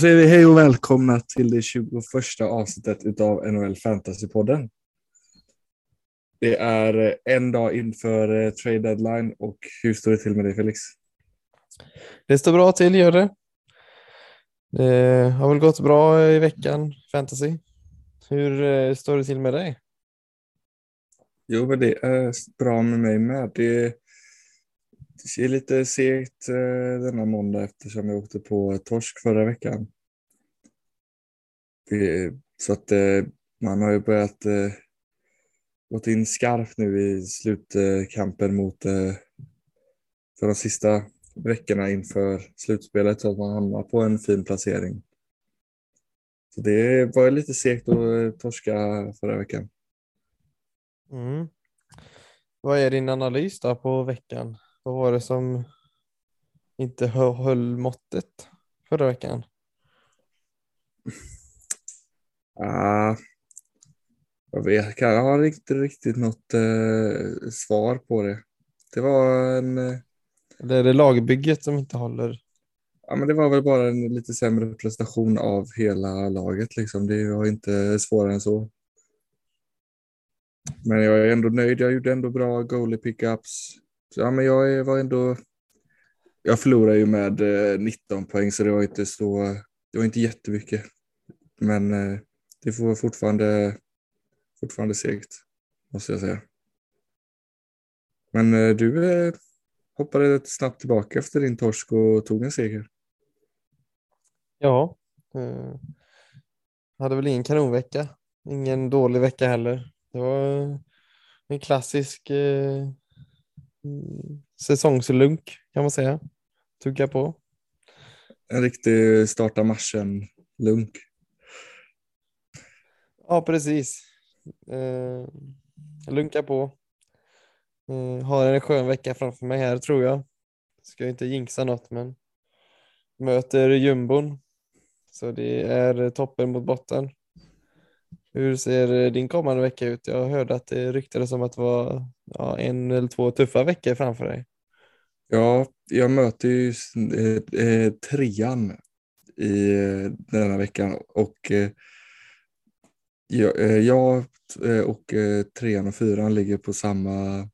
säger vi hej och välkomna till det 21 avsnittet av NHL Fantasy-podden. Det är en dag inför eh, trade deadline och hur står det till med dig Felix? Det står bra till, gör det. Det har väl gått bra i veckan, fantasy. Hur eh, står det till med dig? Jo, men det är bra med mig med. Det det är lite segt eh, denna måndag eftersom jag åkte på torsk förra veckan. Så att eh, man har ju börjat eh, gått in skarpt nu i slutkampen mot eh, för de sista veckorna inför slutspelet så att man hamnar på en fin placering. Så det var lite segt att torska förra veckan. Mm. Vad är din analys då på veckan? Vad var det som inte höll måttet förra veckan? Uh, jag vet jag har inte riktigt något uh, svar på det. Det var en... Uh, Eller är det lagbygget som inte håller? Ja, men det var väl bara en lite sämre prestation av hela laget. Liksom. Det var inte svårare än så. Men jag är ändå nöjd. Jag gjorde ändå bra goalie pickups. Så, ja, men jag var ändå. Jag förlorade ju med eh, 19 poäng så det var inte så. Det var inte jättemycket. Men eh, det var fortfarande, fortfarande segt, måste jag säga. Men eh, du hoppade snabbt tillbaka efter din torsk och tog en seger. Ja, eh, hade väl ingen kanonvecka. Ingen dålig vecka heller. Det var en klassisk eh, säsongslunk kan man säga. Tugga på. En riktig starta matchen-lunk. Ja, precis. Eh, lunka på. Eh, har en skön vecka framför mig här tror jag. Ska inte jinxa något men möter jumbon. Så det är toppen mot botten. Hur ser eh, din kommande vecka ut? Jag hörde att det ryktades om att det var ja, en eller två tuffa veckor framför dig. Ja, jag möter ju eh, eh trean i eh, denna veckan och eh, jag, eh, jag och trean och fyran ligger på samma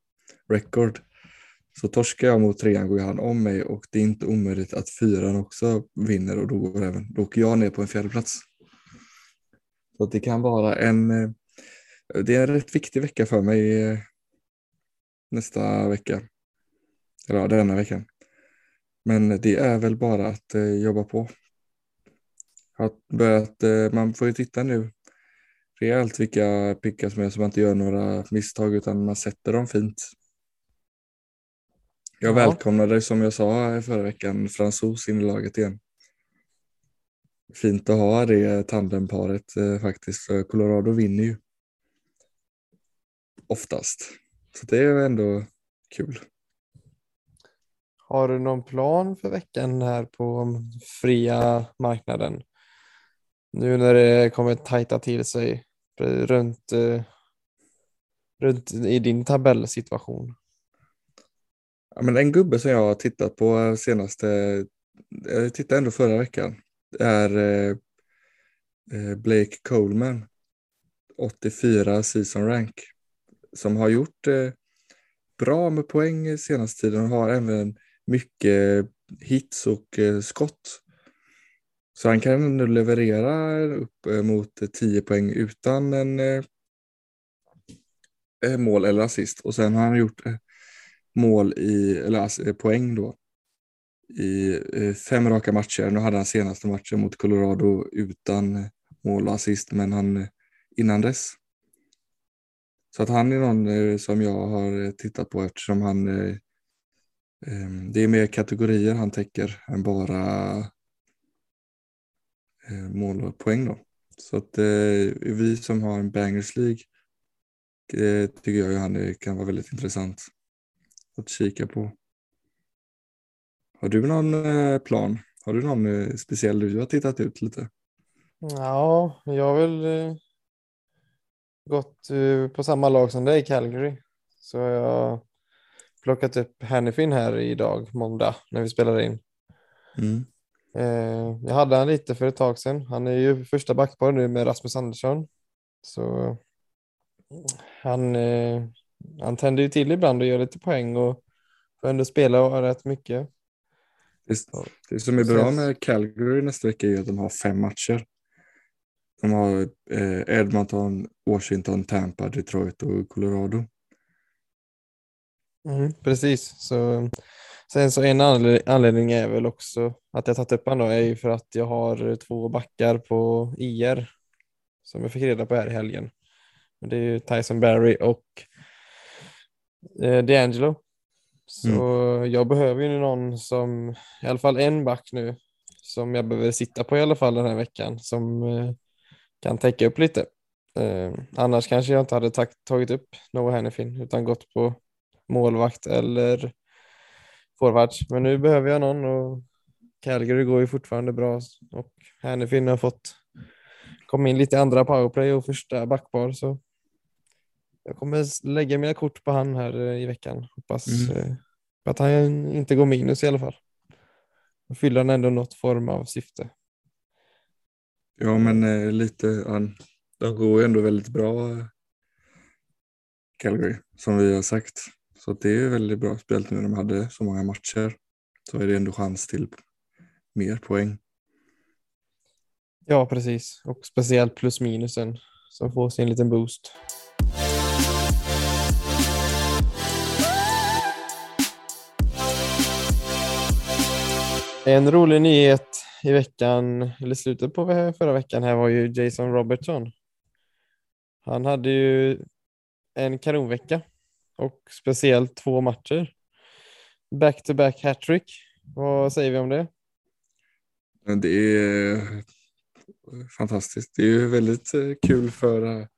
record. Så torskar jag mot trean går han om mig och det är inte omöjligt att fyran också vinner och då, går även, då åker jag ner på en fjärdeplats. plats. Så det kan vara en, det är en rätt viktig vecka för mig nästa vecka. Eller ja, denna veckan. Men det är väl bara att jobba på. Att börjat, man får ju titta nu rejält vilka pickar som är så man inte gör några misstag utan man sätter dem fint. Jag ja. välkomnade som jag sa förra veckan Fransos in i laget igen. Fint att ha det tandemparet eh, faktiskt för Colorado vinner ju. Oftast. Så det är ändå kul. Har du någon plan för veckan här på fria marknaden? Nu när det kommer tajta till sig runt, eh, runt i din tabellsituation? Ja, men en gubbe som jag har tittat på senaste, jag tittade ändå förra veckan, är eh, eh, Blake Coleman, 84 season rank, som har gjort eh, bra med poäng senaste tiden och har även mycket hits och eh, skott. Så han kan nu leverera upp eh, mot 10 poäng utan en eh, eh, mål eller assist. Och sen har han gjort mål i, eller poäng då i eh, fem raka matcher. Nu hade han senaste matchen mot Colorado utan mål och assist, men han eh, innan dess. Så att han är någon eh, som jag har tittat på eftersom han ehm, det är mer kategorier han täcker än bara mål och poäng då. Så att vi som har en Bangers League tycker jag ju han kan vara väldigt intressant att kika på. Har du någon eh, plan? Har du någon eh, speciell du har tittat ut lite? Ja, jag har väl eh, gått på samma lag som dig, Calgary. Så jag har plockat upp Hannifin här idag, måndag, när vi spelar in. Mm. Jag hade han lite för ett tag sedan. Han är ju första backpar nu med Rasmus Andersson. Så han, han tänder ju till ibland och gör lite poäng och får ändå spela rätt mycket. Det, som är bra med Calgary nästa vecka är att de har fem matcher. De har eh, Edmonton, Washington, Tampa, Detroit och Colorado. Mm, precis. Så, sen så en anledning är väl också att jag tagit upp honom är ju för att jag har två backar på IR som jag fick reda på här i helgen. Det är ju Tyson Barry och eh, D'Angelo. Så mm. jag behöver ju någon som, i alla fall en back nu, som jag behöver sitta på i alla fall den här veckan, som eh, kan täcka upp lite. Eh, annars kanske jag inte hade tagit upp Noah Hannifin utan gått på målvakt eller forwards. Men nu behöver jag någon och Calgary går ju fortfarande bra och Hannifin har fått komma in lite andra powerplay och första backpar så jag kommer lägga mina kort på han här eh, i veckan. Hoppas mm. Eh, att han inte går minus i alla fall. Då fyller han ändå något form av syfte. Ja, men eh, lite, han, de går ju ändå väldigt bra Calgary, som vi har sagt. Så det är väldigt bra, speciellt nu när de hade så många matcher. Så är det ändå chans till mer poäng. Ja, precis. Och speciellt plus minusen som får sin liten boost. En rolig nyhet i veckan, eller slutet på förra veckan här var ju Jason Robertson. Han hade ju en kanonvecka och speciellt två matcher. Back-to-back hattrick. Vad säger vi om det? Det är fantastiskt. Det är ju väldigt eh, kul för,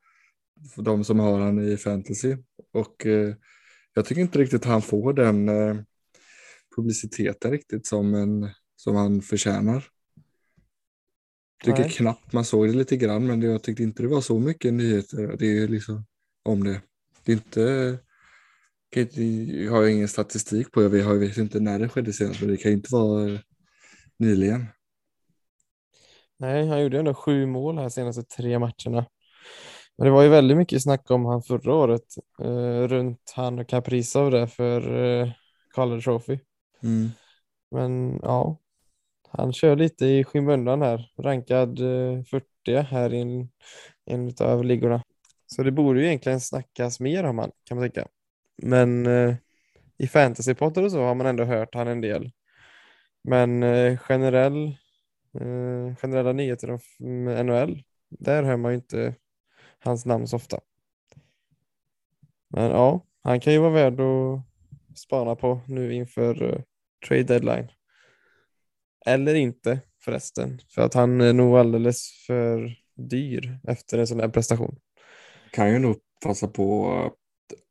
för de som har han i fantasy och eh, jag tycker inte riktigt han får den publiciteten riktigt som, en, som han förtjänar. Jag tycker Nej. knappt man såg det lite grann men jag tyckte inte det var så mycket nyheter det är liksom, om det. Det är inte jag har ingen statistik på har, vet inte när det skedde senast, men det kan inte vara nyligen. Nej, han gjorde ändå sju mål här senaste tre matcherna. Men det var ju väldigt mycket snack om han förra året, eh, runt han och Kaprizov där för eh, Calder Trophy. Mm. Men ja, han kör lite i skymundan här, rankad eh, 40 här i en, en av ligorna. Så det borde ju egentligen snackas mer om han, kan man tänka. Men eh, i fantasypotter och så har man ändå hört han en del. Men eh, generell, eh, generella nyheter om NHL, där hör man ju inte hans namn så ofta. Men ja, han kan ju vara värd att spana på nu inför eh, trade deadline. Eller inte förresten, för att han är nog alldeles för dyr efter en sån här prestation. Kan ju nog passa på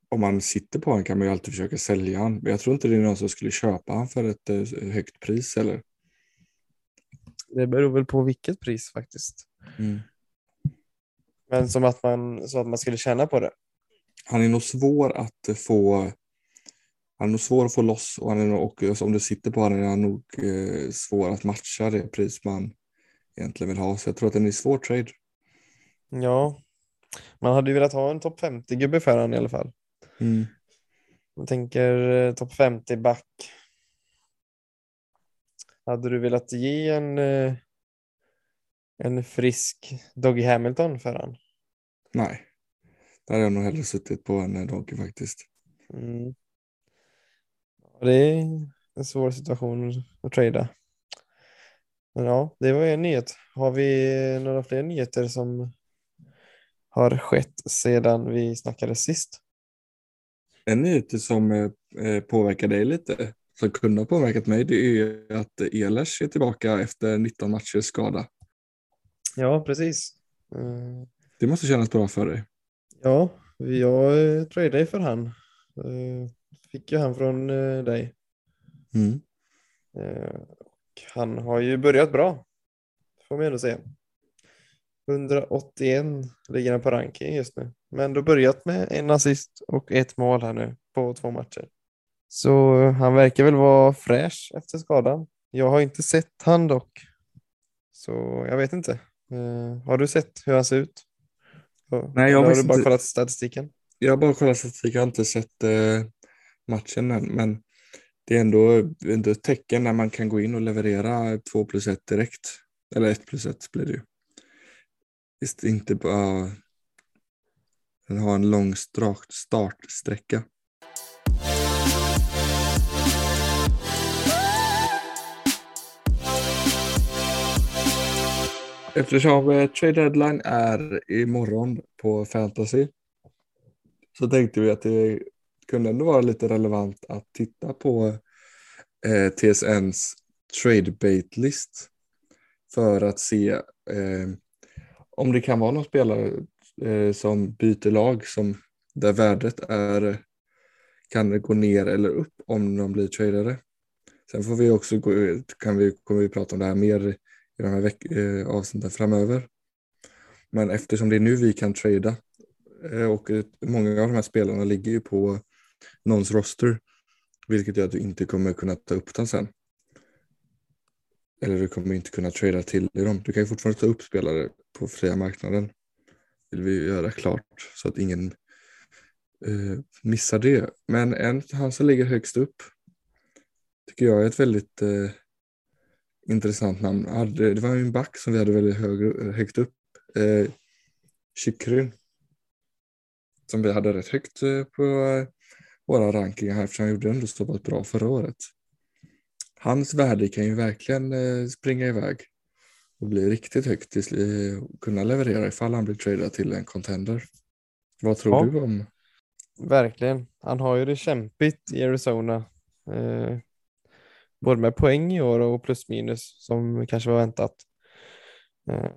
om man sitter på honom kan man ju alltid försöka sälja honom. Men jag tror inte det är någon som skulle köpa honom för ett eh, högt pris eller? Det beror väl på vilket pris faktiskt. Mm. Men som att man, så att man skulle tjäna på det. Han är nog svår att få han är nog svår att få loss och, han är nog, och om du sitter på honom är han nog eh, svår att matcha det pris man egentligen vill ha. Så jag tror att det är en svår trade. Ja, man hade ju velat ha en topp 50-gubbe för honom i alla fall. Mm. Jag tänker eh, topp 50 back. Hade du velat ge en, eh, en frisk Doggy Hamilton för han? Nej, där hade jag nog hellre suttit på en Doggy faktiskt. Mm. Det är en svår situation att trada. Men ja, det var en nyhet. Har vi några fler nyheter som har skett sedan vi snackade sist? En nyhet som eh, eh, påverkar dig lite, som kunde ha påverkat mig, det är att Ehlers är tillbaka efter 19 matchers skada. Ja, precis. Mm. Det måste kännas bra för dig. Ja, jag eh, tradade för han. Fick ju han från dig. Mm. Han har ju börjat bra, får man ändå säga. 181 ligger han på ranking just nu. Men då börjat med en assist och ett mål här nu på två matcher. Så han verkar väl vara fräsch efter skadan. Jag har inte sett han dock. Så jag vet inte. Eh, har du sett hur han ser ut? Nej, jag Eller har du bara inte- kollat statistiken? Jag har bara kollat statistik, jag har inte sett eh, matchen än, men det är ändå, ändå ett tecken när man kan gå in och leverera 2 plus 1 direkt. Eller 1 plus 1 blir det ju. Visst, inte bara ha en lång startsträcka. Eftersom eh, trade deadline är imorgon på fantasy så tänkte vi att det kunde ändå vara lite relevant att titta på eh, TSNs trade bait list för att se eh, om det kan vara någon spelare eh, som byter lag som där värdet är kan gå ner eller upp om de blir tradade. Sen får vi också gå, kan vi, kommer vi prata om det här mer i de här veck, eh, avsnitten framöver. Men eftersom det är nu vi kan trada eh, och eh, många av de här spelarna ligger ju på någons roster vilket gör att du inte kommer kunna ta upp den sen. Eller du kommer inte kunna trada till i dem. Du kan ju fortfarande ta upp spelare på fria marknaden. Vill vi göra klart så att ingen eh, missar det. Men en, han som ligger högst upp tycker jag är ett väldigt eh, intressant namn. Det var ju en back som vi hade väldigt hög, högt upp. Eh, Kykryn. Som vi hade rätt högt eh, på eh, våra rankingar här eftersom han gjorde ändå så pass bra förra året. Hans värde kan ju verkligen eh, springa iväg och bli riktigt högt till, eh, och kunna leverera ifall han blir tradad till en contender. Vad tror Ja. du om? Verkligen. Han har ju det kämpigt i Arizona. Eh, både med poäng i år och plus minus som kanske var väntat. Eh,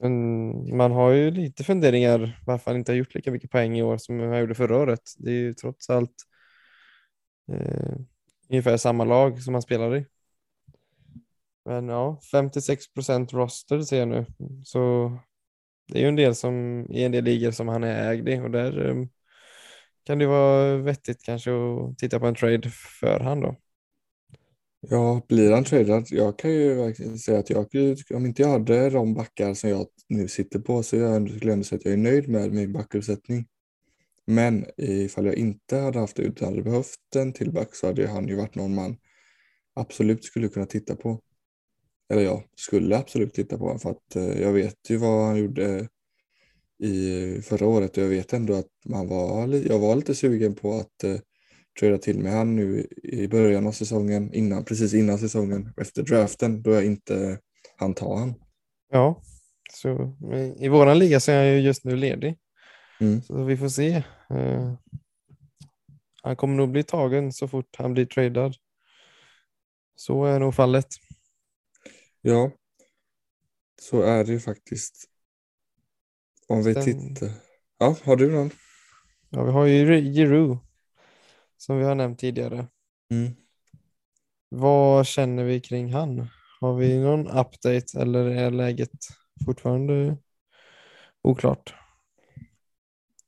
men man har ju lite funderingar varför han inte har gjort lika mycket poäng i år som han gjorde förra året. Det är ju trots allt eh, ungefär samma lag som han spelar i. Men ja, 56 procent roster ser jag nu. Så det är ju en del som i en del ligor som han är ägd i och där eh, kan det vara vettigt kanske att titta på en trade för han då. Ja, blir han tradad? Jag kan ju verkligen säga att jag, om inte jag hade de backar som jag nu sitter på så jag skulle jag ändå säga att jag är nöjd med min backuppsättning. Men ifall jag inte hade haft det utan hade behövt en till back så hade han ju varit någon man absolut skulle kunna titta på. Eller jag skulle absolut titta på honom för att eh, jag vet ju vad han gjorde i förra året och jag vet ändå att man var, jag var lite sugen på att eh, trada till mig han nu i början av säsongen, innan, precis innan säsongen, efter draften, då jag inte hann ta han. Ja, så i våran liga så är han ju just nu ledig. Mm. Så vi får se. Eh, han kommer nog bli tagen så fort han blir tradad. Så är nog fallet. Ja, så är det ju faktiskt. Om vi Sen- tittar. Ja, har du någon? Ja, vi har ju Giroud som vi har nämnt tidigare. Mm. Vad känner vi kring han? Har vi någon update eller är läget fortfarande oklart?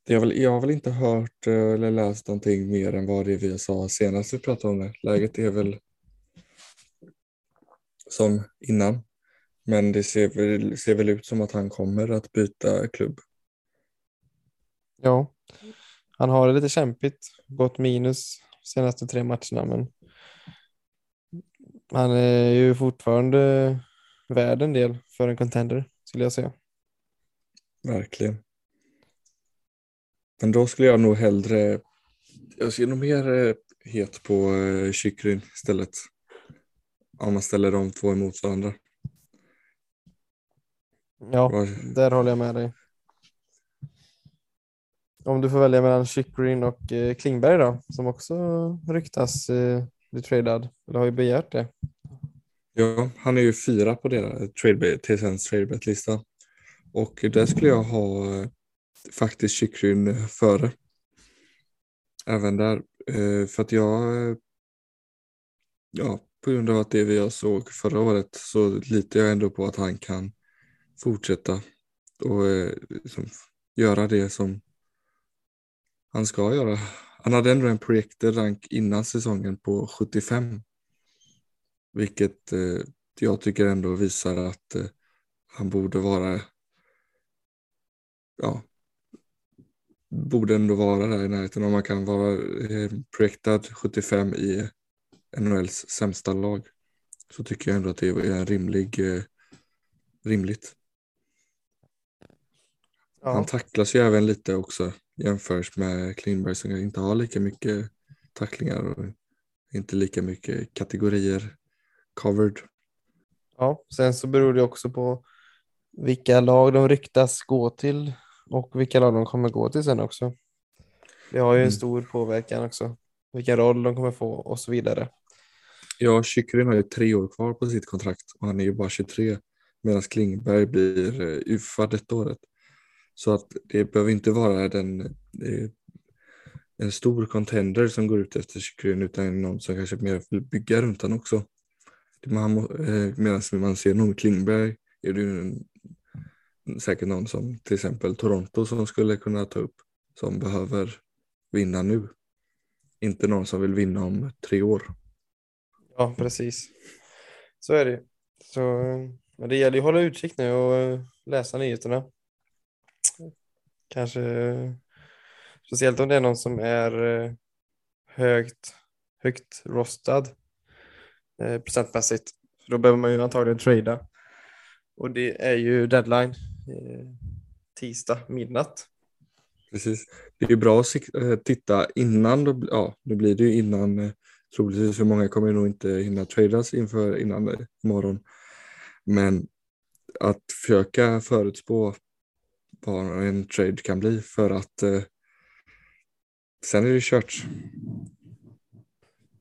Jag, väl, jag har väl inte hört eh, eller läst någonting mer än vad det vi sa senast vi pratade om det. Läget är väl som innan. Men det ser väl, ser väl ut som att han kommer att byta klubb. Ja, han har det lite kämpigt, gått minus senaste tre matcherna, men han är ju fortfarande värd en del för en contender skulle jag säga. Verkligen. Men då skulle jag nog hellre, jag ser nog mer eh, het på eh, Kykryn istället. Om man ställer de två emot varandra. Ja, där håller jag med dig. Om du får välja mellan Chychryn och eh, Klingberg då, som också ryktas eh, bli tradad, eller har ju begärt det. Ja, han är ju fyra på deras trade, TSNs tradebet-lista. Och där skulle jag ha eh, faktiskt Kykryn eh, före. Även där. Eh, för att jag, eh, ja, på grund av att det vi såg förra året så litar jag ändå på att han kan fortsätta och liksom, göra det som han ska göra. Han hade ändå en projected rank innan säsongen på 75. Vilket eh, jag tycker ändå visar att eh, han borde vara ja, borde ändå vara där i närheten om man kan vara eh, projektad 75 i NHLs sämsta lag så tycker jag ändå att det är en rimlig, eh, rimligt. Ja. Han tacklas ju även lite också jämfört med Klingberg som inte har lika mycket tacklingar och inte lika mycket kategorier covered. Ja, sen så beror det också på vilka lag de ryktas gå till och vilka lag de kommer gå till sen också. Det har ju en Mm. stor påverkan också. Vilken roll de kommer få och så vidare. Ja, Chychrun har ju tre år kvar på sitt kontrakt och han är ju bara 23 medan Klingberg blir eh, UFA detta året. Så att det behöver inte vara den, eh, en stor contender som går ut efter Chychrun utan någon som kanske mer vill bygga runt den också. Man, eh, medan man ser någon Klingberg är det ju en, säkert någon som till exempel Toronto som skulle kunna ta upp som behöver vinna nu. Inte någon som vill vinna om tre år. Ja, precis. Så är det ju. Så eh, men det gäller ju att hålla utkik nu och eh, läsa nyheterna. Kanske speciellt om det är någon som är eh, högt, högt rostad eh, procentmässigt. För då behöver man ju antagligen trada. Och det är ju deadline eh, tisdag midnatt. Precis. Det är ju bra att eh, titta innan, då, ja nu blir det ju innan, eh, troligtvis för många kommer nog inte hinna tradas inför innan imorgon. Men att försöka förutspå vad en trade kan bli för att eh, sen är det kört.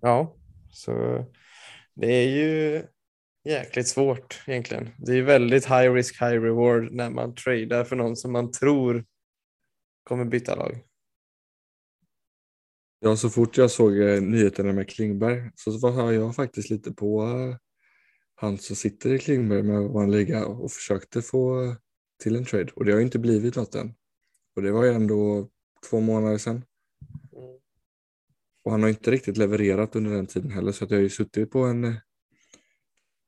Ja, så det är ju jäkligt svårt egentligen. Det är väldigt high risk, high reward när man tradar för någon som man tror kommer byta lag. Ja, så fort jag såg eh, nyheterna med Klingberg så var jag faktiskt lite på eh, han som sitter i Klingberg med vår liga och försökte få till en trade och det har ju inte blivit något än. Och det var ju ändå två månader sedan. Och han har inte riktigt levererat under den tiden heller så att jag har ju suttit på en, eh,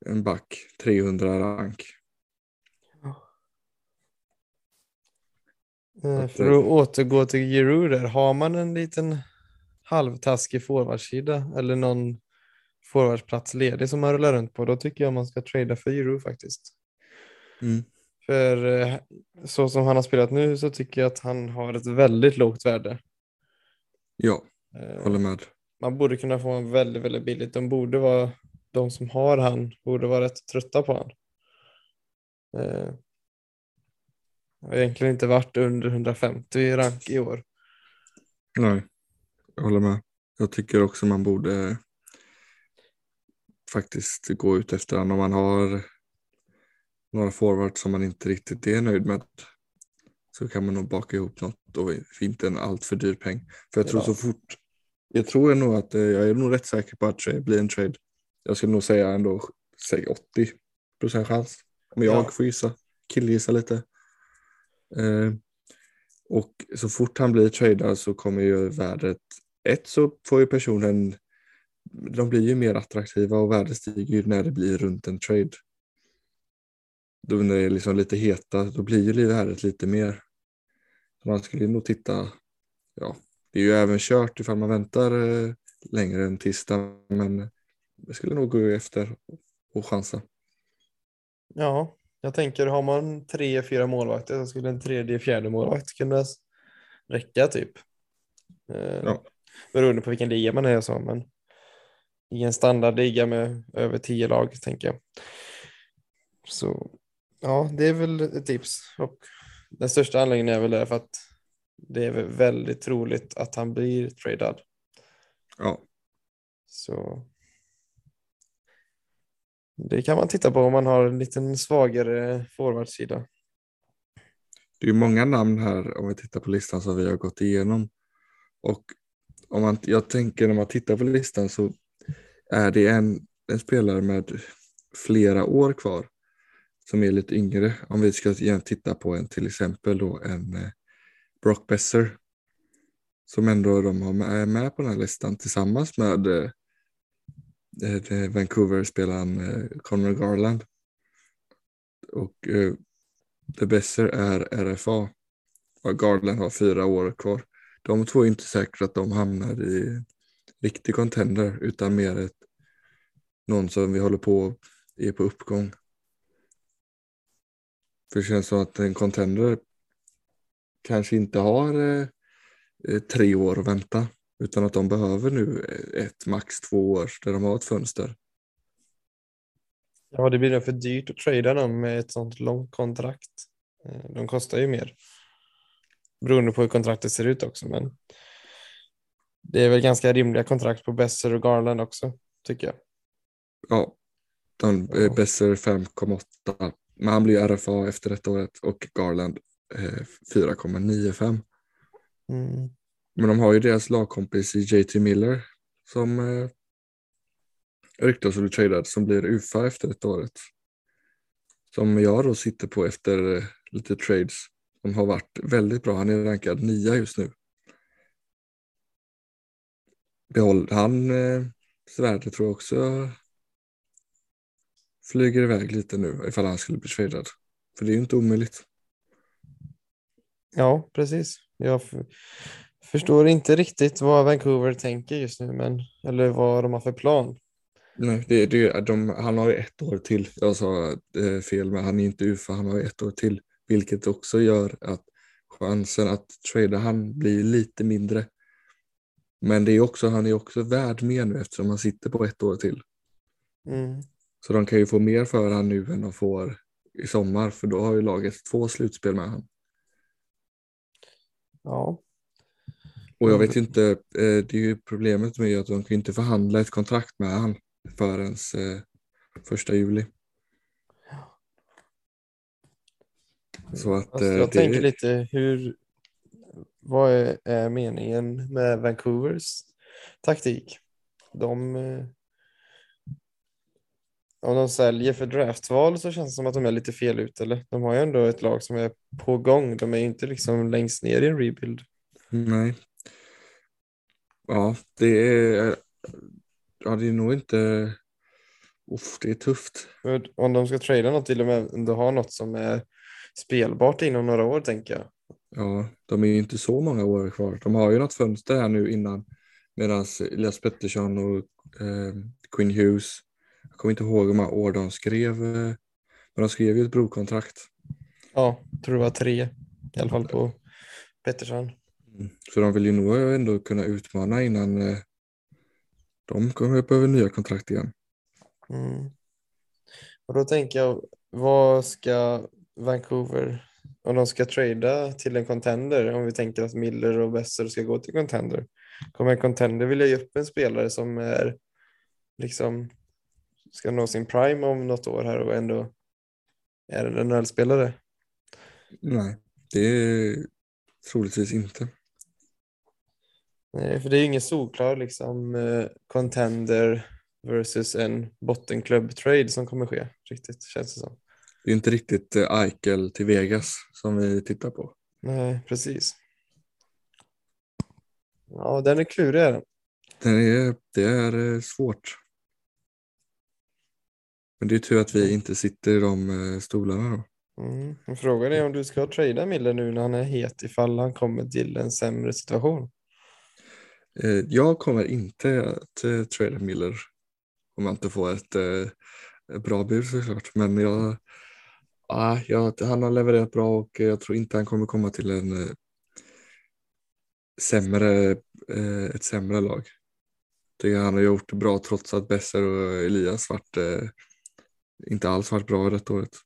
en back 300 rank. Eh, Att, För eh, att återgå till Giroud där, har man en liten halvtaskig forwardsida eller någon forwardsplats ledig som man rullar runt på, då tycker jag man ska trada för Giroud faktiskt. Mm. För eh, så som han har spelat nu så tycker jag att han har ett väldigt lågt värde. Ja, Eh, håller med. Man borde kunna få en väldigt, väldigt billigt. De borde vara, de som har han borde vara rätt trötta på han. Eh, har egentligen inte varit under 150 i rank i år. Nej, jag håller med. Jag tycker också man borde faktiskt gå ut efter honom om man har några forwards som man inte riktigt är nöjd med. Så kan man nog baka ihop något och inte en allt för dyr peng. För jag tror Ja. så fort, jag tror nog att eh, jag är nog rätt säker på att det blir en trade. Jag skulle nog säga ändå, säg 80 procent chans. Om jag Ja. får gissa, killgissa lite. Eh, och så fort han blir tradad så kommer ju värdet, ett så får ju personen, de blir ju mer attraktiva och värdet stiger ju när det blir runt en trade. Då när det är liksom lite heta, då blir ju värdet lite mer. Man skulle nog titta, ja, det är ju även kört ifall man väntar eh, längre än tisdag, men jag skulle nog gå efter och chansa. Ja, jag tänker har man tre, fyra målvakter så skulle en tredje, fjärde målvakt kunna räcka typ. Eh, Ja. Beroende på vilken liga man är så, men i en standardliga med över tio lag tänker jag. Så ja, det är väl ett tips. Och den största anledningen är väl därför att det är väl väldigt troligt att han blir tradad. Ja, Så det kan man titta på om man har en liten svagare forwardsida. det är många namn här om vi tittar på listan som vi har gått igenom. Och om man, jag tänker när man tittar på listan så är det en, en spelare med flera år kvar som är lite yngre. Om vi ska igen titta på en till exempel då en eh, Brock Besser som ändå de har med, är med på den här listan tillsammans med eh, eh Vancouver-spelaren eh, Conor Garland. Och eh, The Besser är RFA. Och Garland har fyra år kvar. De två är inte säkert att de hamnar i riktig contender utan mer ett, någon som vi håller på är på uppgång. För det känns som att en contender kanske inte har eh, eh, tre år att vänta utan att de behöver nu ett, max två år där de har ett fönster. Ja, det blir nog för dyrt att trada dem med ett sånt långt kontrakt. Eh, de kostar ju mer. Beroende på hur kontraktet ser ut också, men det är väl ganska rimliga kontrakt på Besser och Garland också, tycker jag. Ja, de, ja. Besser 5,8, men han blir RFA efter detta året och Garland eh, 4,95. Mm. Men de har ju deras lagkompis i JT Miller som eh, ryktas bli tradad som blir UFA efter ett året. Som jag då sitter på efter eh, lite trades som har varit väldigt bra. Han är rankad nia just nu. Behåll, han eh, Svärde tror jag också flyger iväg lite nu ifall han skulle bli tradad. För det är ju inte omöjligt. Ja, precis. Jag förstår inte riktigt vad Vancouver tänker just nu, men, eller vad de har för plan. Nej, det, det, de, han har ju ett år till. Jag sa eh, fel, men han är inte UFA, han har ju ett år till. Vilket också gör att chansen att trada han blir lite mindre. Men det är också, han är också värd mer nu eftersom han sitter på ett år till. Mm. Så de kan ju få mer för han nu än de får i sommar för då har ju laget två slutspel med honom. Ja. Och jag vet inte, eh, det är ju problemet med att de kan inte förhandla ett kontrakt med honom förrän eh, första juli. Så att, alltså, jag det... tänker lite hur, vad är, är, meningen med Vancouvers taktik? De, om de säljer för draftval så känns det som att de är lite fel ute. Eller? De har ju ändå ett lag som är på gång. De är inte liksom längst ner i en rebuild. Nej. Ja, det är, ja, det är nog inte... Uff, det är tufft. Om de ska trada något till och med ändå ha något som är spelbart inom några år tänker jag. Ja, de är ju inte så många år kvar. De har ju något fönster här nu innan medan Elias Pettersson och eh, Quinn Hughes, jag kommer inte ihåg hur många år de skrev, eh, men de skrev ju ett brokontrakt. Ja, jag tror det var tre i alla fall på Pettersson. Mm. Så de vill ju nog ändå kunna utmana innan eh, de kommer behöva nya kontrakt igen. Mm. Och då tänker jag, vad ska Vancouver, om de ska trada till en contender, om vi tänker att Miller och Besser ska gå till contender, kommer en contender vilja ge upp en spelare som är liksom ska nå sin prime om något år här och ändå är en NHL-spelare? Nej, det är troligtvis inte. Nej, för det är ingen solklar liksom eh, contender versus en bottenklubb trade som kommer ske riktigt känns det som. Det är inte riktigt eh, Eichel till Vegas som vi tittar på. Nej, precis. Ja, den är klurig. Den är, det är eh, svårt. Men det är tur att vi inte sitter i de eh, stolarna då. Mm. Frågan är om du ska trada Miller nu när han är het ifall han kommer till en sämre situation. Jag kommer inte att trada Miller om jag inte får ett bra bud såklart. Men jag, ja, jag, han har levererat bra och jag tror inte han kommer komma till en eh, sämre, eh, ett sämre lag. Det han har gjort bra trots att Besser och Elias varit, eh, inte alls varit bra detta året.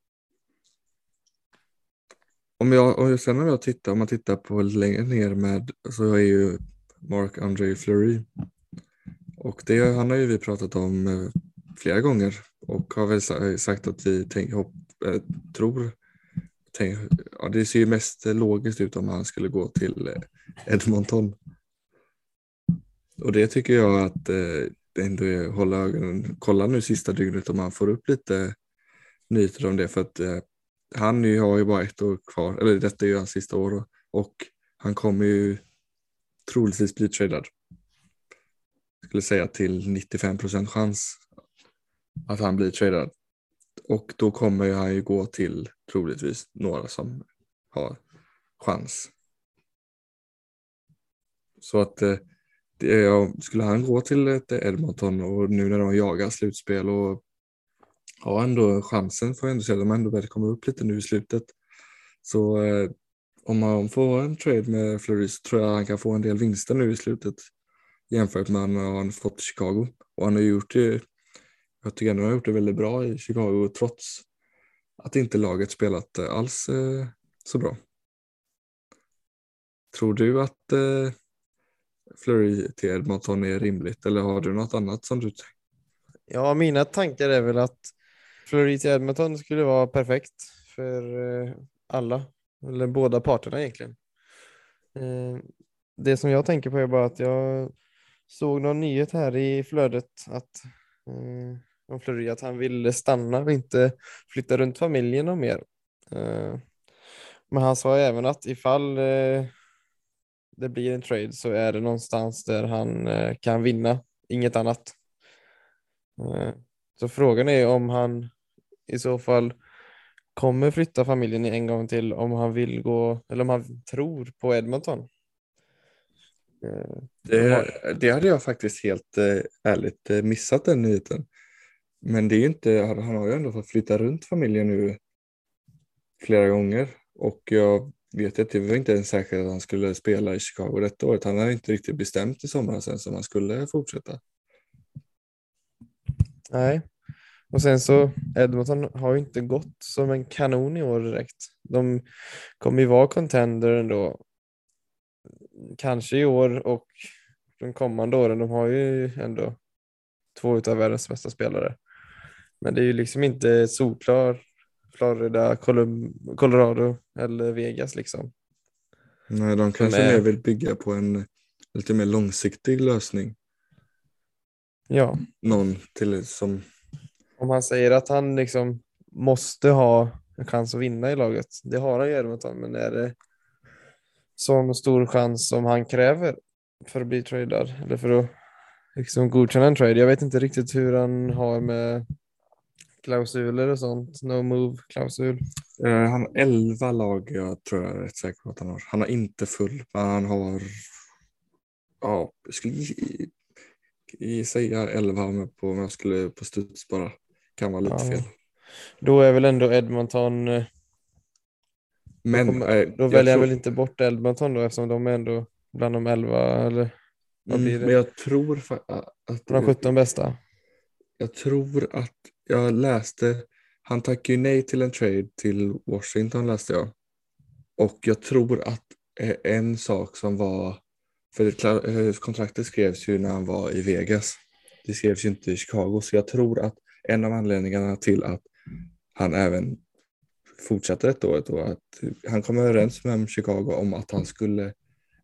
Om jag, om jag, sen om jag tittar, om man tittar på längre ner med så är ju Mark André Fleury. Och det, han har ju vi pratat om eh, flera gånger och har väl sagt att vi tänk, hopp, äh, tror tänk, ja, det ser ju mest logiskt ut om han skulle gå till eh, Edmonton. Och det tycker jag att eh, ändå hålla ögonen, kolla nu sista dygnet om han får upp lite nyheter om det för att eh, han ju, har ju bara ett år kvar, eller detta är ju hans sista år och han kommer ju troligtvis bli tradad. skulle säga till 95 procent chans att han blir tradad. Och då kommer han ju gå till troligtvis några som har chans. Så att eh, skulle han gå till ett Edmonton och nu när de jagar slutspel och har ändå chansen får jag ändå säga, de har ändå börjat komma upp lite nu i slutet. Så eh, om han får en trade med Fleury så tror jag han kan få en del vinster nu i slutet jämfört med när han fått i Chicago. Och han har gjort det, jag tycker ändå han har gjort det väldigt bra i Chicago trots att inte laget spelat eh, alls eh, så bra. Tror du att eh, Flurry till Edmonton är rimligt eller har du något annat som du? Ja, mina tankar är väl att Flurry till Edmonton skulle vara perfekt för eh, alla, eller båda parterna egentligen. Eh, det som jag tänker på är bara att jag såg någon nyhet här i flödet att eh, om Flurry att han ville stanna och inte flytta runt familjen och mer. Men han sa även att ifall det blir en trade så är det någonstans där han eh, kan vinna, inget annat. Eh, så frågan är om han i så fall kommer flytta familjen en gång till om han vill gå eller om han tror på Edmonton. Eh, det, det hade jag faktiskt helt ärligt missat den nyheten. Men det är inte, han har ju ändå fått flytta runt familjen nu flera gånger och jag vet att det var inte ens säkert att han skulle spela i Chicago detta året. Han hade inte riktigt bestämt i somras ens om han skulle fortsätta. Nej, och sen så Edmonton har ju inte gått som en kanon i år direkt. De kommer ju vara contender ändå. Kanske i år och de kommande åren. De har ju ändå två av världens bästa spelare. Men det är ju liksom inte solklar Florida, Colorado eller Vegas liksom. Nej, de kanske är... mer vill bygga på en lite mer långsiktig lösning. Ja. Någon till som... Om han säger att han liksom måste ha en chans att vinna i laget. Det har han ju Edmonton, men är det sån stor chans som han kräver för att bli tradad eller för att liksom godkänna en trade? Jag vet inte riktigt hur han har med klausuler och sånt? No move-klausul? Uh, han har elva lag, jag tror jag är rätt säker på att han har. Han har inte full, men han har, ja, jag skulle säga elva på, om jag skulle på studs bara. Kan vara lite ja. fel. Då är väl ändå Edmonton eh, men, då, kommer, äh, då väljer jag väl inte bort Edmonton då eftersom de är ändå bland de elva eller vad blir mm, det? Men jag tror att... De 17 bästa? Jag tror att jag läste, han tackade ju nej till en trade till Washington läste jag. Och jag tror att eh, en sak som var, för eh, kontraktet skrevs ju när han var i Vegas. Det skrevs ju inte i Chicago, så jag tror att en av anledningarna till att han även fortsatte detta året och att han kom överens med Chicago om att han skulle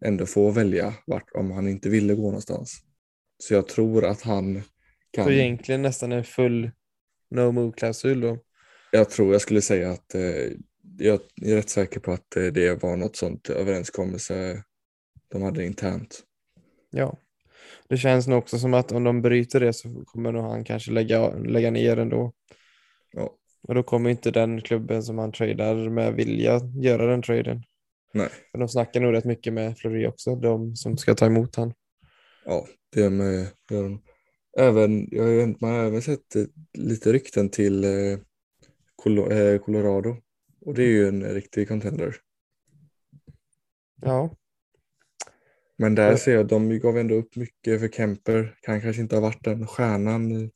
ändå få välja vart om han inte ville gå någonstans. Så jag tror att han kan... Så egentligen nästan en full no move-klausul då? Jag tror jag skulle säga att eh, jag är rätt säker på att eh, det var något sånt överenskommelse de hade internt. Ja, det känns nog också som att om de bryter det så kommer nog han kanske lägga, lägga ner ändå. Ja. Och då kommer inte den klubben som han tradar med vilja göra den traden. Nej. För de snackar nog rätt mycket med Fleury också, de som ska ta emot han. Ja, det med, gör de även, jag har, man har även sett eh, lite rykten till eh, eh, Colorado och det är ju en riktig contender. Ja. Men där ser jag, de gav ändå upp mycket för Kemper. Kan kanske inte ha varit den stjärnan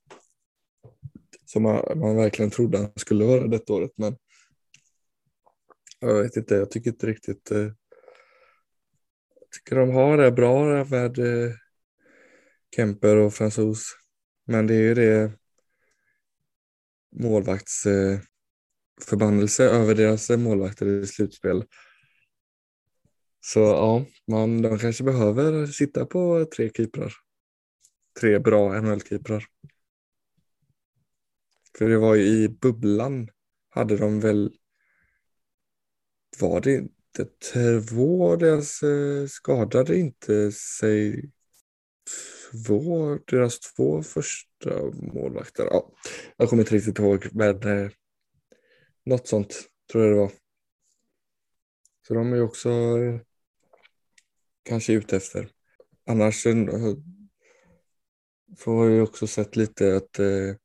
som man, man verkligen trodde han skulle vara detta året. Men jag vet inte, jag tycker inte riktigt. Jag tycker de har det bra med Kemper och fransos. Men det är ju det målvaktsförbannelse eh, över deras eh, målvakter i slutspel. Så ja, man, de kanske behöver sitta på tre keeprar. Tre bra NHL-keeprar. För det var ju i bubblan hade de väl, var det inte två deras eh, skadade inte sig två, deras två första målvakter. Ja, jag kommer inte riktigt ihåg, men eh, något sånt tror jag det var. Så de är ju också eh, kanske ute efter. Annars eh, får jag ju också sett lite att eh,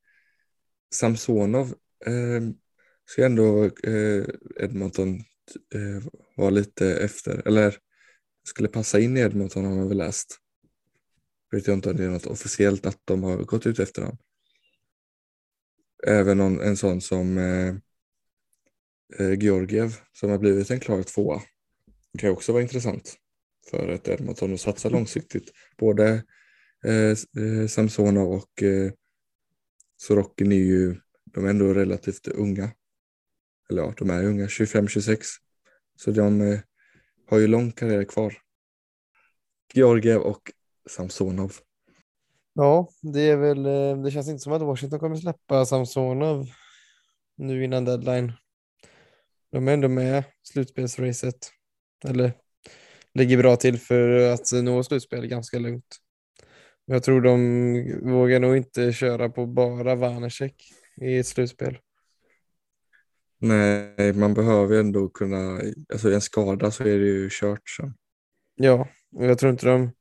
Samsonov eh, ska ändå eh, Edmonton eh, vara lite efter, eller skulle passa in i Edmonton har man väl läst. Vet jag inte om det är något officiellt att de har gått ut efter honom. Även någon, en sån som eh, eh, Georgiev som har blivit en klar tvåa. Det kan också vara intressant för ett Edmonton att satsa långsiktigt. Både eh, eh Samsonov och eh, Sorokin är ju, de är ändå relativt unga. Eller ja, de är unga, 25-26. Så de eh, har ju lång karriär kvar. Georgiev och Samsonov. Ja, det är väl, eh, det känns inte som att Washington kommer släppa Samsonov nu innan deadline. De är ändå med slutspelsracet. Eller ligger bra till för att nå slutspel ganska lugnt. Jag tror de vågar nog inte köra på bara Vanecek i ett slutspel. Nej, man behöver ändå kunna, alltså en skada så är det ju kört sen. Ja, och jag tror inte de,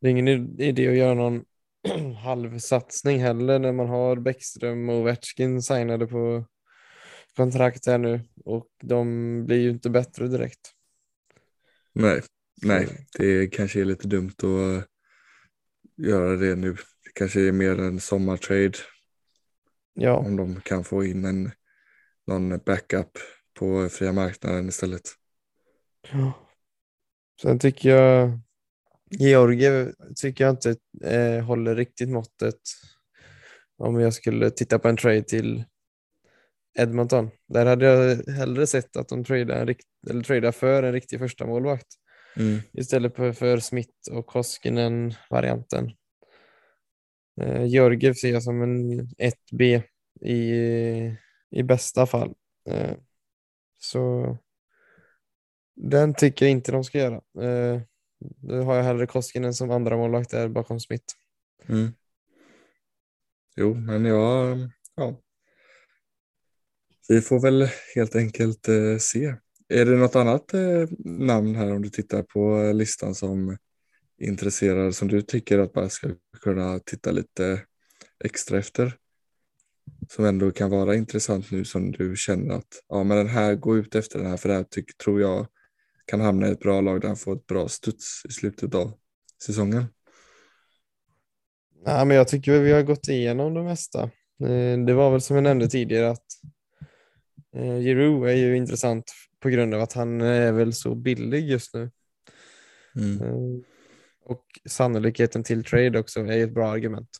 det är ingen idé att göra någon halvsatsning heller när man har Bäckström och Ovechkin signade på kontrakt här nu och de blir ju inte bättre direkt. Nej, nej, det kanske är lite dumt att göra det nu. Det kanske är mer en sommartrade. Ja. Om de kan få in en, någon backup på fria marknaden istället. Ja. Sen tycker jag Georgiev tycker jag inte eh, håller riktigt måttet om jag skulle titta på en trade till Edmonton. Där hade jag hellre sett att de tradar, eller tradar för en riktig första målvakt mm. istället för, för Smith och Koskinen-varianten. Eh, Georgiev ser jag som en 1B i, i bästa fall. Eh, så den tycker jag inte de ska göra. Eh, nu har jag hellre Koskinen som andra målvakt där bakom Smith. Mm. Jo, men jag, ja. Vi får väl helt enkelt eh, se. Är det något annat eh, namn här om du tittar på listan som intresserar som du tycker att man ska kunna titta lite extra efter? Som ändå kan vara intressant nu som du känner att ja, men den här går ut efter den här för det här tycker, tror jag kan hamna i ett bra lag där han får ett bra studs i slutet av säsongen. Ja, men jag tycker vi har gått igenom det mesta. Eh, det var väl som jag nämnde tidigare att eh, Giroud är ju intressant på grund av att han är väl så billig just nu. Mm. Eh, och sannolikheten till trade också är ett bra argument.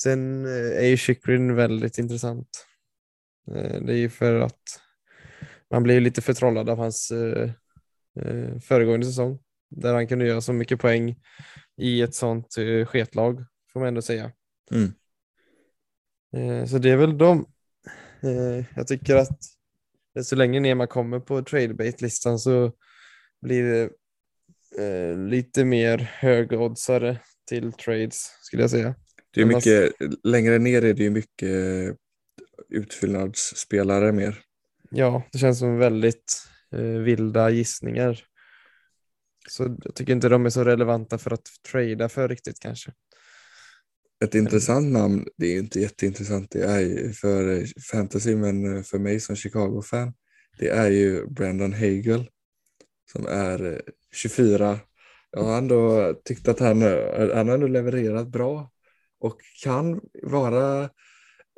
Sen är ju Chychrun väldigt intressant. Det är ju för att man blir lite förtrollad av hans eh, föregående säsong där han kunde göra så mycket poäng i ett sånt eh, sketlag får man ändå säga. Mm. Eh, så det är väl de. Eh, jag tycker att så länge ner man kommer på tradebait-listan så blir det eh, lite mer högoddsare till trades skulle jag säga. Det är mycket, längre ner är det ju mycket utfyllnadsspelare mer. Ja, det känns som väldigt Eh, vilda gissningar. Så jag tycker inte de är så relevanta för att trada för riktigt kanske. Ett intressant namn, det är inte jätteintressant det är för eh, fantasy men eh, för mig som Chicago-fan, det är ju Brandon Hagel som är 24. Jag har ändå tyckt att han, han har ändå levererat bra och kan vara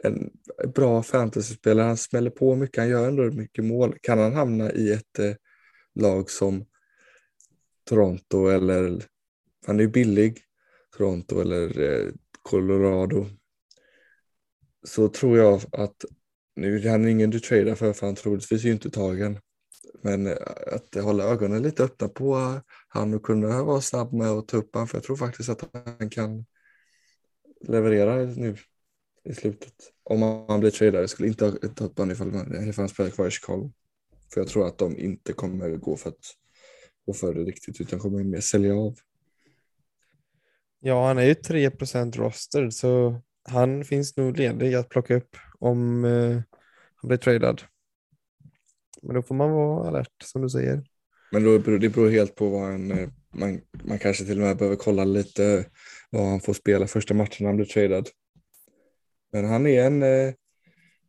en bra fantasyspelare. Han smäller på mycket, han gör ändå mycket mål. Kan han hamna i ett eh, lag som Toronto eller, han är ju billig, Toronto eller eh, Colorado, så tror jag att, nu är han ingen du tradar för, för han troligtvis är ju inte tagen. Men eh, att hålla ögonen lite öppna på han och kunna vara snabb med att ta upp han, för jag tror faktiskt att han kan leverera nu i slutet. Om man blir tradad. Skulle inte ta upp honom ifall, ifall han spelar kvar i Chicago. För jag tror att de inte kommer gå för, att, gå för det riktigt utan kommer mer sälja av. Ja, han är ju 3% roster så han finns nog ledig att plocka upp om eh, han blir tradad. Men då får man vara alert som du säger. Men då, beror- det beror helt på vad en, eh, man, man kanske till och med behöver kolla lite vad han får spela första matchen när han blir tradad. Men han är en eh,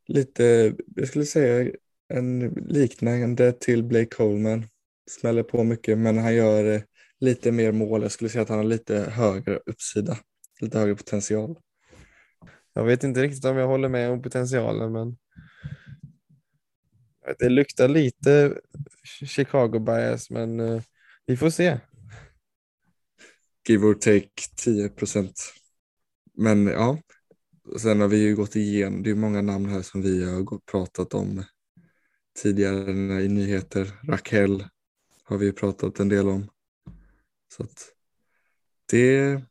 lite, jag skulle säga en liknande till Blake Coleman. Smäller på mycket men han gör eh, lite mer mål. Jag skulle säga att han har lite högre uppsida, lite högre potential. Jag vet inte riktigt om jag håller med om potentialen men det luktar lite Chicago bias men eh, vi får se. Give or take 10 procent. Men ja, sen har vi ju gått igenom, det är många namn här som vi har pratat om tidigare i nyheter. Raquel har vi pratat en del om. Så att det,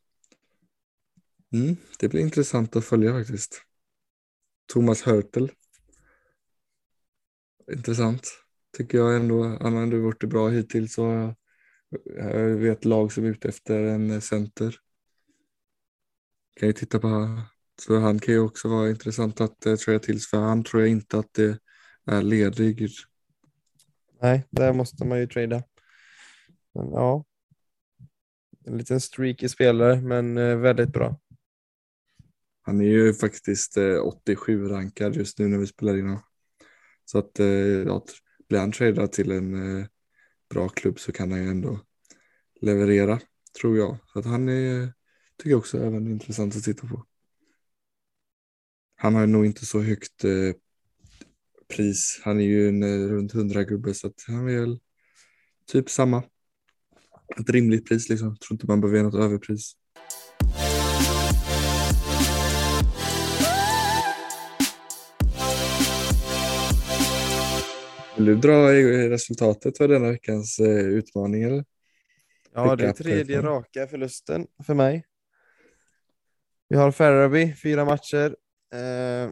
mm, det blir intressant att följa faktiskt. Thomas Hörtel. Intressant tycker jag ändå. Han har ändå gjort det bra hittills. Och jag vet lag som är ute efter en center. Kan ju titta på så han kan ju också vara intressant att eh, trada till för han tror jag inte att det är ledig. Nej, där måste man ju trada. Men ja. En liten streaky spelare men eh, väldigt bra. Han är ju faktiskt eh, 87 rankad just nu när vi spelar in. Så att eh, ja, blir han tradad till en eh, bra klubb så kan han ju ändå leverera, tror jag. Så att han är, tycker jag också även intressant att titta på. Han har nog inte så högt eh, pris. Han är ju en eh, runt 100 gubbe så att han är väl typ samma. Ett rimligt pris liksom. Jag tror inte man behöver göra något överpris. Vill du dra resultatet för denna veckans eh, utmaning eller? Ja, det är tredje raka förlusten för mig. Vi har Faraby, fyra matcher. Eh,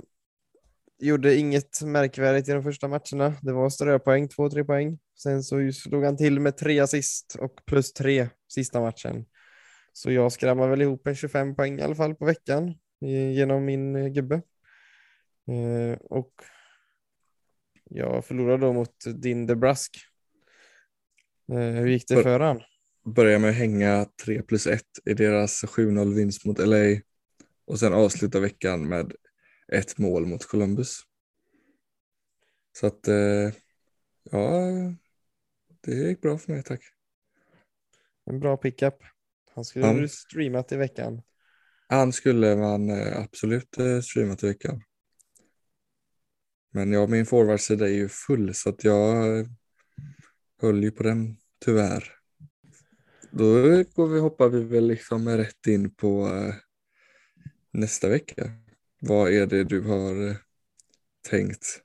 gjorde inget märkvärdigt i de första matcherna. Det var ströpoäng, två, tre poäng. Sen så slog han till med tre assist och plus tre sista matchen. Så jag skrämmer väl ihop en 25 poäng i alla fall på veckan genom min eh, gubbe. Eh, och jag förlorade då mot din DeBrusk. Eh, hur gick det För- för han? Börjar med att hänga 3 plus 1 i deras 7-0 vinst mot LA och sen avsluta veckan med ett mål mot Columbus. Så att eh, ja, det gick bra för mig tack. En bra pickup. Han skulle du streamat i veckan. Han skulle man eh, absolut eh, streama till veckan. Men ja, min forwardsida är ju full så att jag höll ju på den tyvärr. Då går vi, hoppar vi väl liksom rätt in på nästa vecka. Vad är det du har eh, tänkt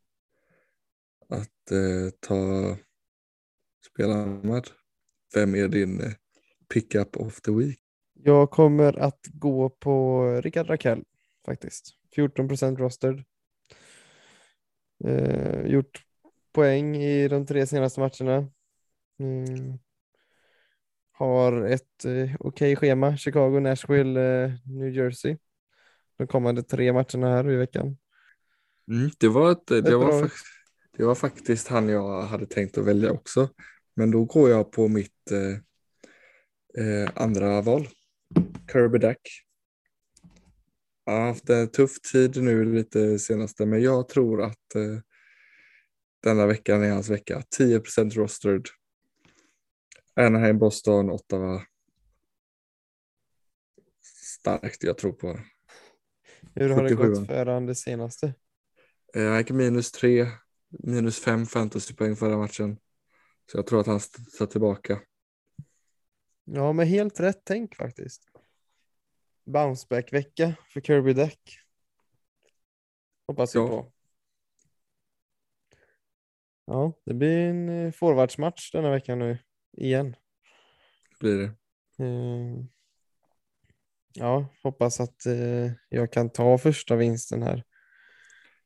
att eh, ta spela med? Vem är din eh, pickup of the week? Jag kommer att gå på Rickard Rakell faktiskt. 14 procent rostered. Eh, gjort poäng i de tre senaste matcherna. Mm. Har ett eh, okej schema. Chicago, Nashville, eh, New Jersey. De kommande tre matcherna här i veckan. Mm, det, var ett, det, Ett var det var faktiskt han jag hade tänkt att välja också. Men då går jag på mitt eh, eh, andra val. Kirby Dack. Jag har haft en tuff tid nu lite senaste men jag tror att eh, denna veckan är hans vecka. 10% rostered. Anaheim, Boston, Ottawa. Starkt, jag tror på det. Hur har det 77. gått för han det senaste? Eh, Han gick minus tre, minus fem fantasypoäng förra matchen. Så jag tror att han tar tillbaka. Ja, men helt rätt tänk faktiskt. Bounceback-vecka för Kirby Deck. Hoppas vi Ja. på. Ja, det blir en eh, forwardsmatch denna vecka nu igen. Blir det. Eh, Ja, hoppas att eh, jag kan ta första vinsten här.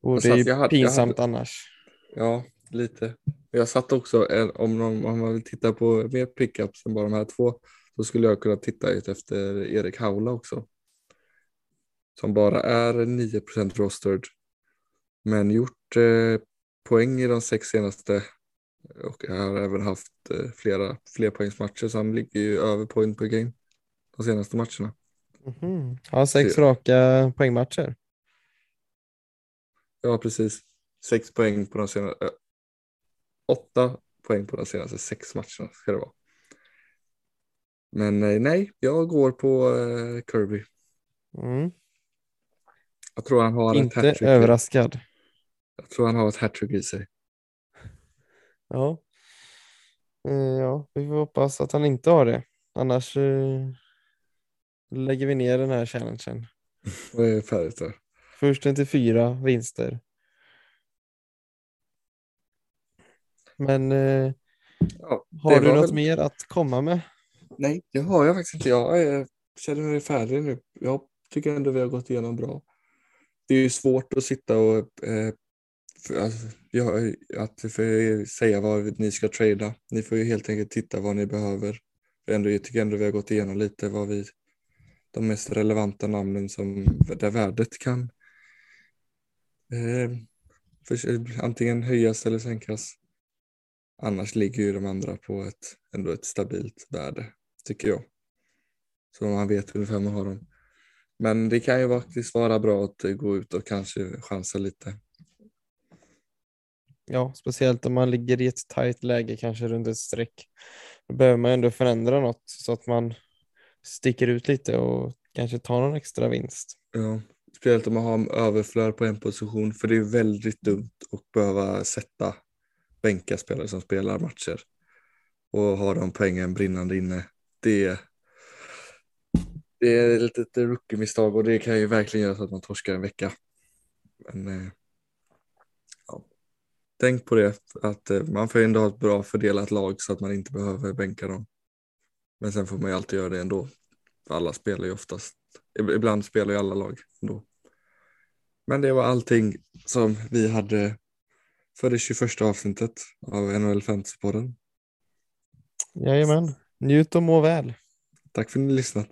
Och det är ju hade- pinsamt hade- annars. Ja, lite. Jag satt också, om, någon, om man vill titta på mer pickups än bara de här två, Då skulle jag kunna titta ut efter Erik Haula också. Som bara är 9% rostered. Men gjort eh, poäng i de sex senaste. Och jag har även haft eh, flera flerpoängsmatcher så han ligger ju över point per game. De senaste matcherna. Mhm. Ja, sex Se. raka poängmatcher. Ja precis. Sex poäng på de senaste. Äh, åtta poäng på de senaste sex matcherna ska det vara. Men eh, nej, jag går på eh, Kirby. Mm. Jag tror han har ett Inte hattrick. överraskad. Jag tror han har ett hattrick i sig. Ja. Eh, ja, vi får hoppas att han inte har det. Annars lägger vi ner den här challengen. Vad är färdigt där? Först en till fyra vinster. Men eh, Ja, har du något väl- mer att komma med? Nej, det har jag faktiskt inte. Jag eh, känner mig färdig nu. Jag tycker ändå vi har gått igenom bra. Det är ju svårt att sitta och eh, för, alltså, ja, att för, säga vad ni ska trada. Ni får ju helt enkelt titta vad ni behöver. Ändå, jag tycker ändå vi har gått igenom lite vad vi, de mest relevanta namnen som, där värdet kan eh, för, antingen höjas eller sänkas. Annars ligger ju de andra på ett, ändå ett stabilt värde, tycker jag. Så man vet ungefär hur man har dem. Men det kan ju faktiskt vara bra att gå ut och kanske chansa lite. Ja, speciellt om man ligger i ett tajt läge kanske runt ett streck. Då behöver man ändå förändra något så att man sticker ut lite och kanske tar någon extra vinst. Ja, speciellt om man har överflöd på en position, för det är väldigt dumt att behöva sätta bänka spelare som spelar matcher och ha de poängen brinnande inne. Det, det är ett litet rookie-misstag och det kan ju verkligen göra så att man torskar en vecka. Men eh, ja. tänk på det, att eh, man får ändå ha ett bra fördelat lag så att man inte behöver bänka dem. Men sen får man ju alltid göra det ändå. För alla spelar ju oftast, ibland spelar ju alla lag ändå. Men det var allting som vi hade för det 21 avsnittet av NHL Fantasypodden. Jajamän, njut och må väl. Tack för att ni lyssnat.